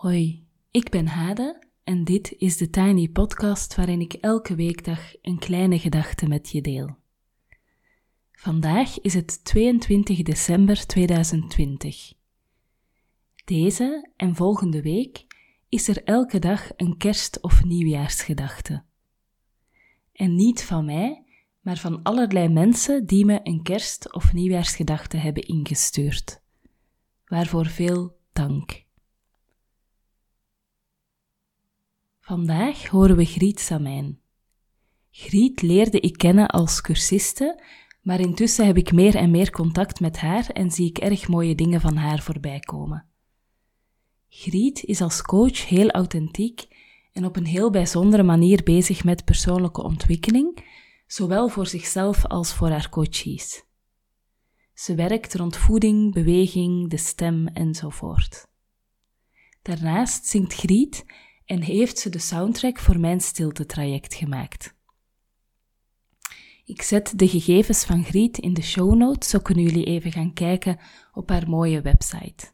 Hoi, ik ben Hade en dit is de Tiny Podcast waarin ik elke weekdag een kleine gedachte met je deel. Vandaag is het 22 december 2020. Deze en volgende week is er elke dag een kerst- of nieuwjaarsgedachte. En niet van mij, maar van allerlei mensen die me een kerst- of nieuwjaarsgedachte hebben ingestuurd. Waarvoor veel dank. Vandaag horen we Griet Samijn. Griet leerde ik kennen als cursiste, maar intussen heb ik meer en meer contact met haar en zie ik erg mooie dingen van haar voorbij komen. Griet is als coach heel authentiek en op een heel bijzondere manier bezig met persoonlijke ontwikkeling, zowel voor zichzelf als voor haar coaches. Ze werkt rond voeding, beweging, de stem enzovoort. Daarnaast zingt Griet en heeft ze de soundtrack voor mijn stiltetraject gemaakt. Ik zet de gegevens van Griet in de show notes, zo kunnen jullie even gaan kijken op haar mooie website.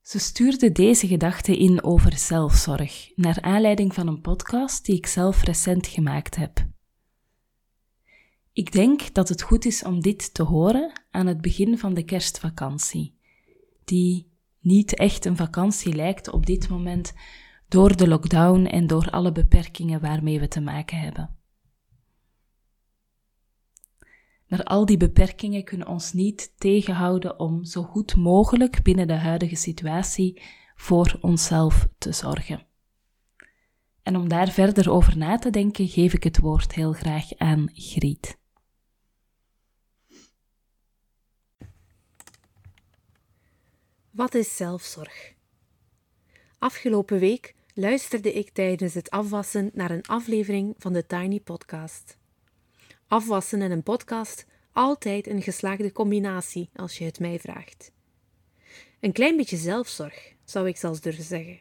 Ze stuurde deze gedachte in over zelfzorg, naar aanleiding van een podcast die ik zelf recent gemaakt heb. Ik denk dat het goed is om dit te horen aan het begin van de kerstvakantie, die niet echt een vakantie lijkt op dit moment door de lockdown en door alle beperkingen waarmee we te maken hebben. Maar al die beperkingen kunnen ons niet tegenhouden om zo goed mogelijk binnen de huidige situatie voor onszelf te zorgen. En om daar verder over na te denken, geef ik het woord heel graag aan Griet. Wat is zelfzorg? Afgelopen week luisterde ik tijdens het afwassen naar een aflevering van de Tiny Podcast. Afwassen en een podcast, altijd een geslaagde combinatie als je het mij vraagt. Een klein beetje zelfzorg, zou ik zelfs durven zeggen.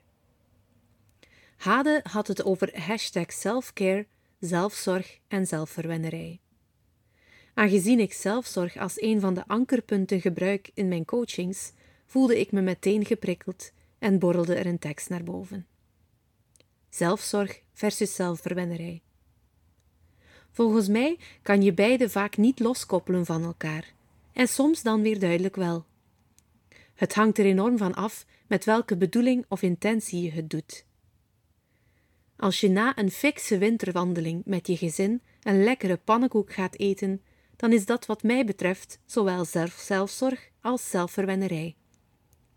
Hade had het over hashtag selfcare, zelfzorg en zelfverwennerij. Aangezien ik zelfzorg als een van de ankerpunten gebruik in mijn coachings, voelde ik me meteen geprikkeld en borrelde er een tekst naar boven. Zelfzorg versus zelfverwennerij. Volgens mij kan je beide vaak niet loskoppelen van elkaar, en soms dan weer duidelijk wel. Het hangt er enorm van af met welke bedoeling of intentie je het doet. Als je na een fikse winterwandeling met je gezin een lekkere pannenkoek gaat eten, dan is dat wat mij betreft zowel zelfzorg als zelfverwennerij.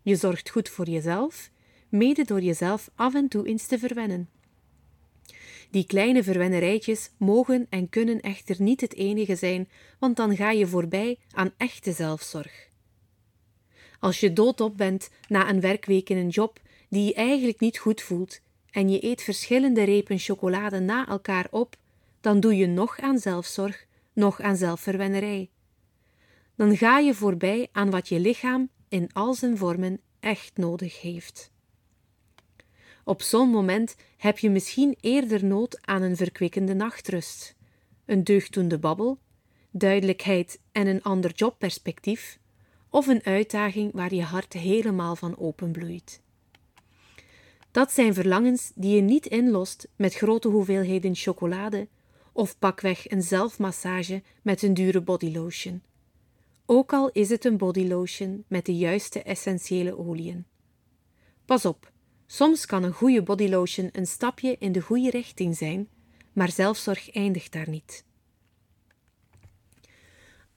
Je zorgt goed voor jezelf, mede door jezelf af en toe eens te verwennen. Die kleine verwennerijtjes mogen en kunnen echter niet het enige zijn, want dan ga je voorbij aan echte zelfzorg. Als je doodop bent na een werkweek in een job die je eigenlijk niet goed voelt en je eet verschillende repen chocolade na elkaar op, dan doe je nog aan zelfzorg, nog aan zelfverwennerij. Dan ga je voorbij aan wat je lichaam in al zijn vormen echt nodig heeft. Op zo'n moment heb je misschien eerder nood aan een verkwikkende nachtrust, een deugdoende babbel, duidelijkheid en een ander jobperspectief, of een uitdaging waar je hart helemaal van openbloeit. Dat zijn verlangens die je niet inlost met grote hoeveelheden chocolade of pakweg een zelfmassage met een dure bodylotion ook al is het een bodylotion met de juiste essentiële oliën. Pas op, soms kan een goede bodylotion een stapje in de goede richting zijn, maar zelfzorg eindigt daar niet.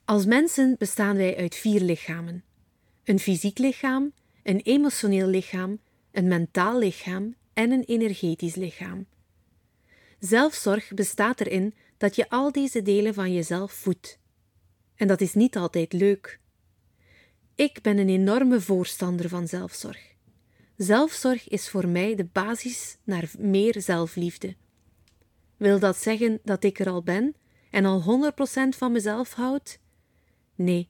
Als mensen bestaan wij uit vier lichamen: een fysiek lichaam, een emotioneel lichaam, een mentaal lichaam en een energetisch lichaam. Zelfzorg bestaat erin dat je al deze delen van jezelf voedt en dat is niet altijd leuk. Ik ben een enorme voorstander van zelfzorg. Zelfzorg is voor mij de basis naar meer zelfliefde. Wil dat zeggen dat ik er al ben en al 100% van mezelf houd? Nee,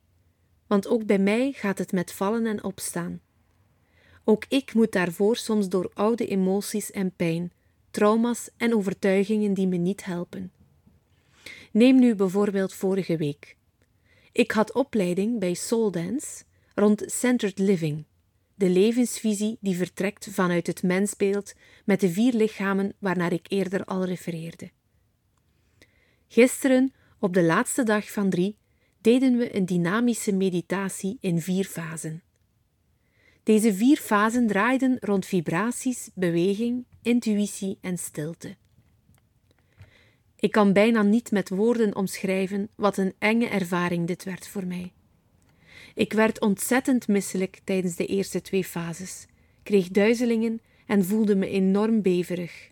want ook bij mij gaat het met vallen en opstaan. Ook ik moet daarvoor soms door oude emoties en pijn, trauma's en overtuigingen die me niet helpen. Neem nu bijvoorbeeld vorige week. Ik had opleiding bij Soul Dance rond centered living, de levensvisie die vertrekt vanuit het mensbeeld met de vier lichamen waarnaar ik eerder al refereerde. Gisteren, op de laatste dag van drie, deden we een dynamische meditatie in vier fasen. Deze vier fasen draaiden rond vibraties, beweging, intuïtie en stilte. Ik kan bijna niet met woorden omschrijven wat een enge ervaring dit werd voor mij. Ik werd ontzettend misselijk tijdens de eerste twee fases, kreeg duizelingen en voelde me enorm beverig.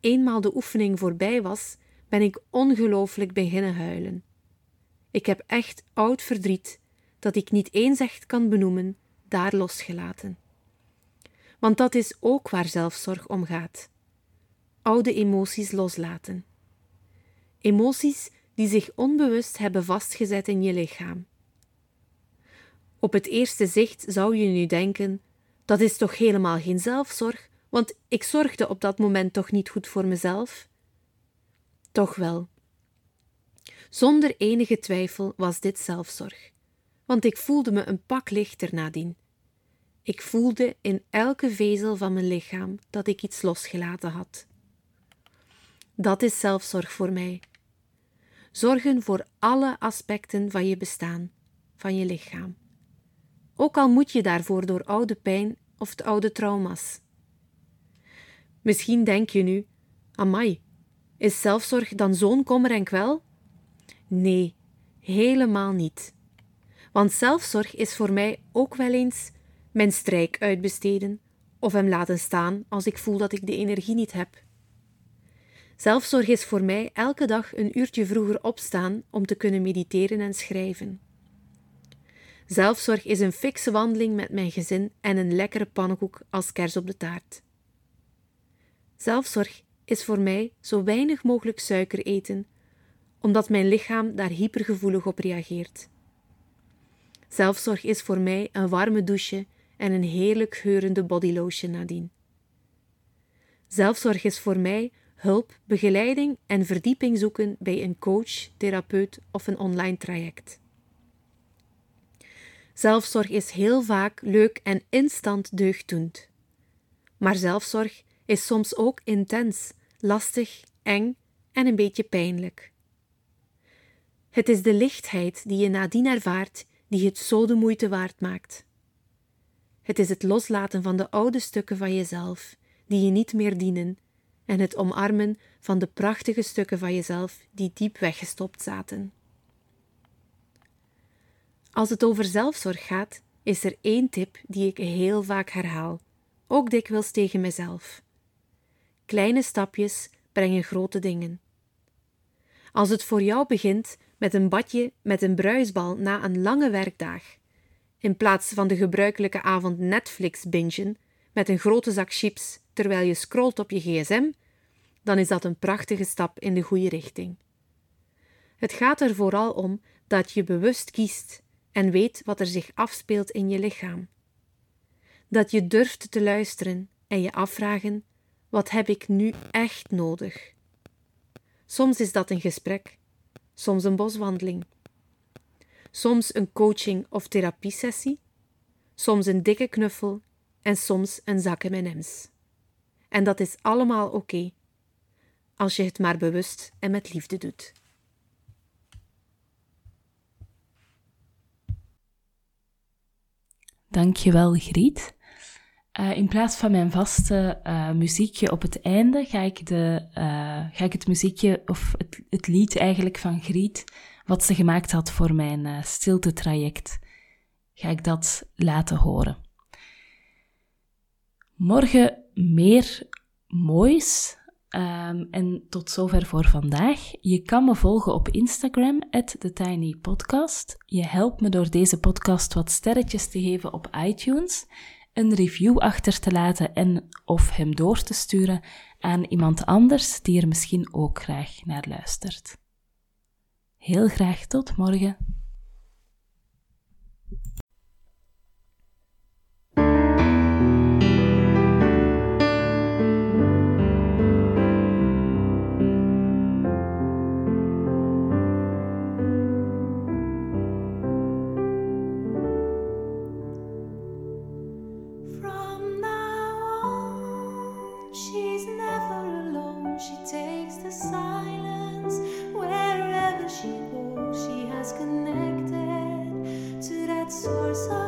Eenmaal de oefening voorbij was, ben ik ongelooflijk beginnen huilen. Ik heb echt oud verdriet, dat ik niet eens echt kan benoemen, daar losgelaten. Want dat is ook waar zelfzorg om gaat. Oude emoties loslaten. Emoties die zich onbewust hebben vastgezet in je lichaam. Op het eerste zicht zou je nu denken: dat is toch helemaal geen zelfzorg, want ik zorgde op dat moment toch niet goed voor mezelf? Toch wel. Zonder enige twijfel was dit zelfzorg, want ik voelde me een pak lichter nadien. Ik voelde in elke vezel van mijn lichaam dat ik iets losgelaten had. Dat is zelfzorg voor mij. Zorgen voor alle aspecten van je bestaan, van je lichaam. Ook al moet je daarvoor door oude pijn of de oude trauma's. Misschien denk je nu: Amai, is zelfzorg dan zo'n kommer en kwel? Nee, helemaal niet. Want zelfzorg is voor mij ook wel eens mijn strijk uitbesteden of hem laten staan als ik voel dat ik de energie niet heb. Zelfzorg is voor mij elke dag een uurtje vroeger opstaan om te kunnen mediteren en schrijven. Zelfzorg is een fikse wandeling met mijn gezin en een lekkere pannenkoek als kers op de taart. Zelfzorg is voor mij zo weinig mogelijk suiker eten, omdat mijn lichaam daar hypergevoelig op reageert. Zelfzorg is voor mij een warme douche en een heerlijk geurende bodylotion nadien. Zelfzorg is voor mij hulp, begeleiding en verdieping zoeken bij een coach, therapeut of een online traject. Zelfzorg is heel vaak leuk en instant deugddoend. Maar zelfzorg is soms ook intens, lastig, eng en een beetje pijnlijk. Het is de lichtheid die je nadien ervaart die het zo de moeite waard maakt. Het is het loslaten van de oude stukken van jezelf die je niet meer dienen en het omarmen van de prachtige stukken van jezelf die diep weggestopt zaten. Als het over zelfzorg gaat, is er één tip die ik heel vaak herhaal, ook dikwijls tegen mezelf. Kleine stapjes brengen grote dingen. Als het voor jou begint met een badje met een bruisbal na een lange werkdag, in plaats van de gebruikelijke avond Netflix bingen met een grote zak chips terwijl je scrolt op je gsm, dan is dat een prachtige stap in de goede richting. Het gaat er vooral om dat je bewust kiest en weet wat er zich afspeelt in je lichaam. Dat je durft te luisteren en je afvragen: wat heb ik nu echt nodig? Soms is dat een gesprek, soms een boswandeling, soms een coaching of therapiesessie, soms een dikke knuffel en soms een zak M&M's. En dat is allemaal oké, als je het maar bewust en met liefde doet. Dankjewel, Griet. Uh, in plaats van mijn vaste uh, muziekje op het einde, ga ik, de, uh, ga ik het muziekje, of het, het, lied eigenlijk van Griet, wat ze gemaakt had voor mijn stilte-traject, ga ik dat laten horen. Morgen meer moois. Um, en tot zover voor vandaag. Je kan me volgen op Instagram, TheTinyPodcast. Je helpt me door deze podcast wat sterretjes te geven op iTunes, een review achter te laten en of hem door te sturen aan iemand anders die er misschien ook graag naar luistert. Heel graag tot morgen. Source of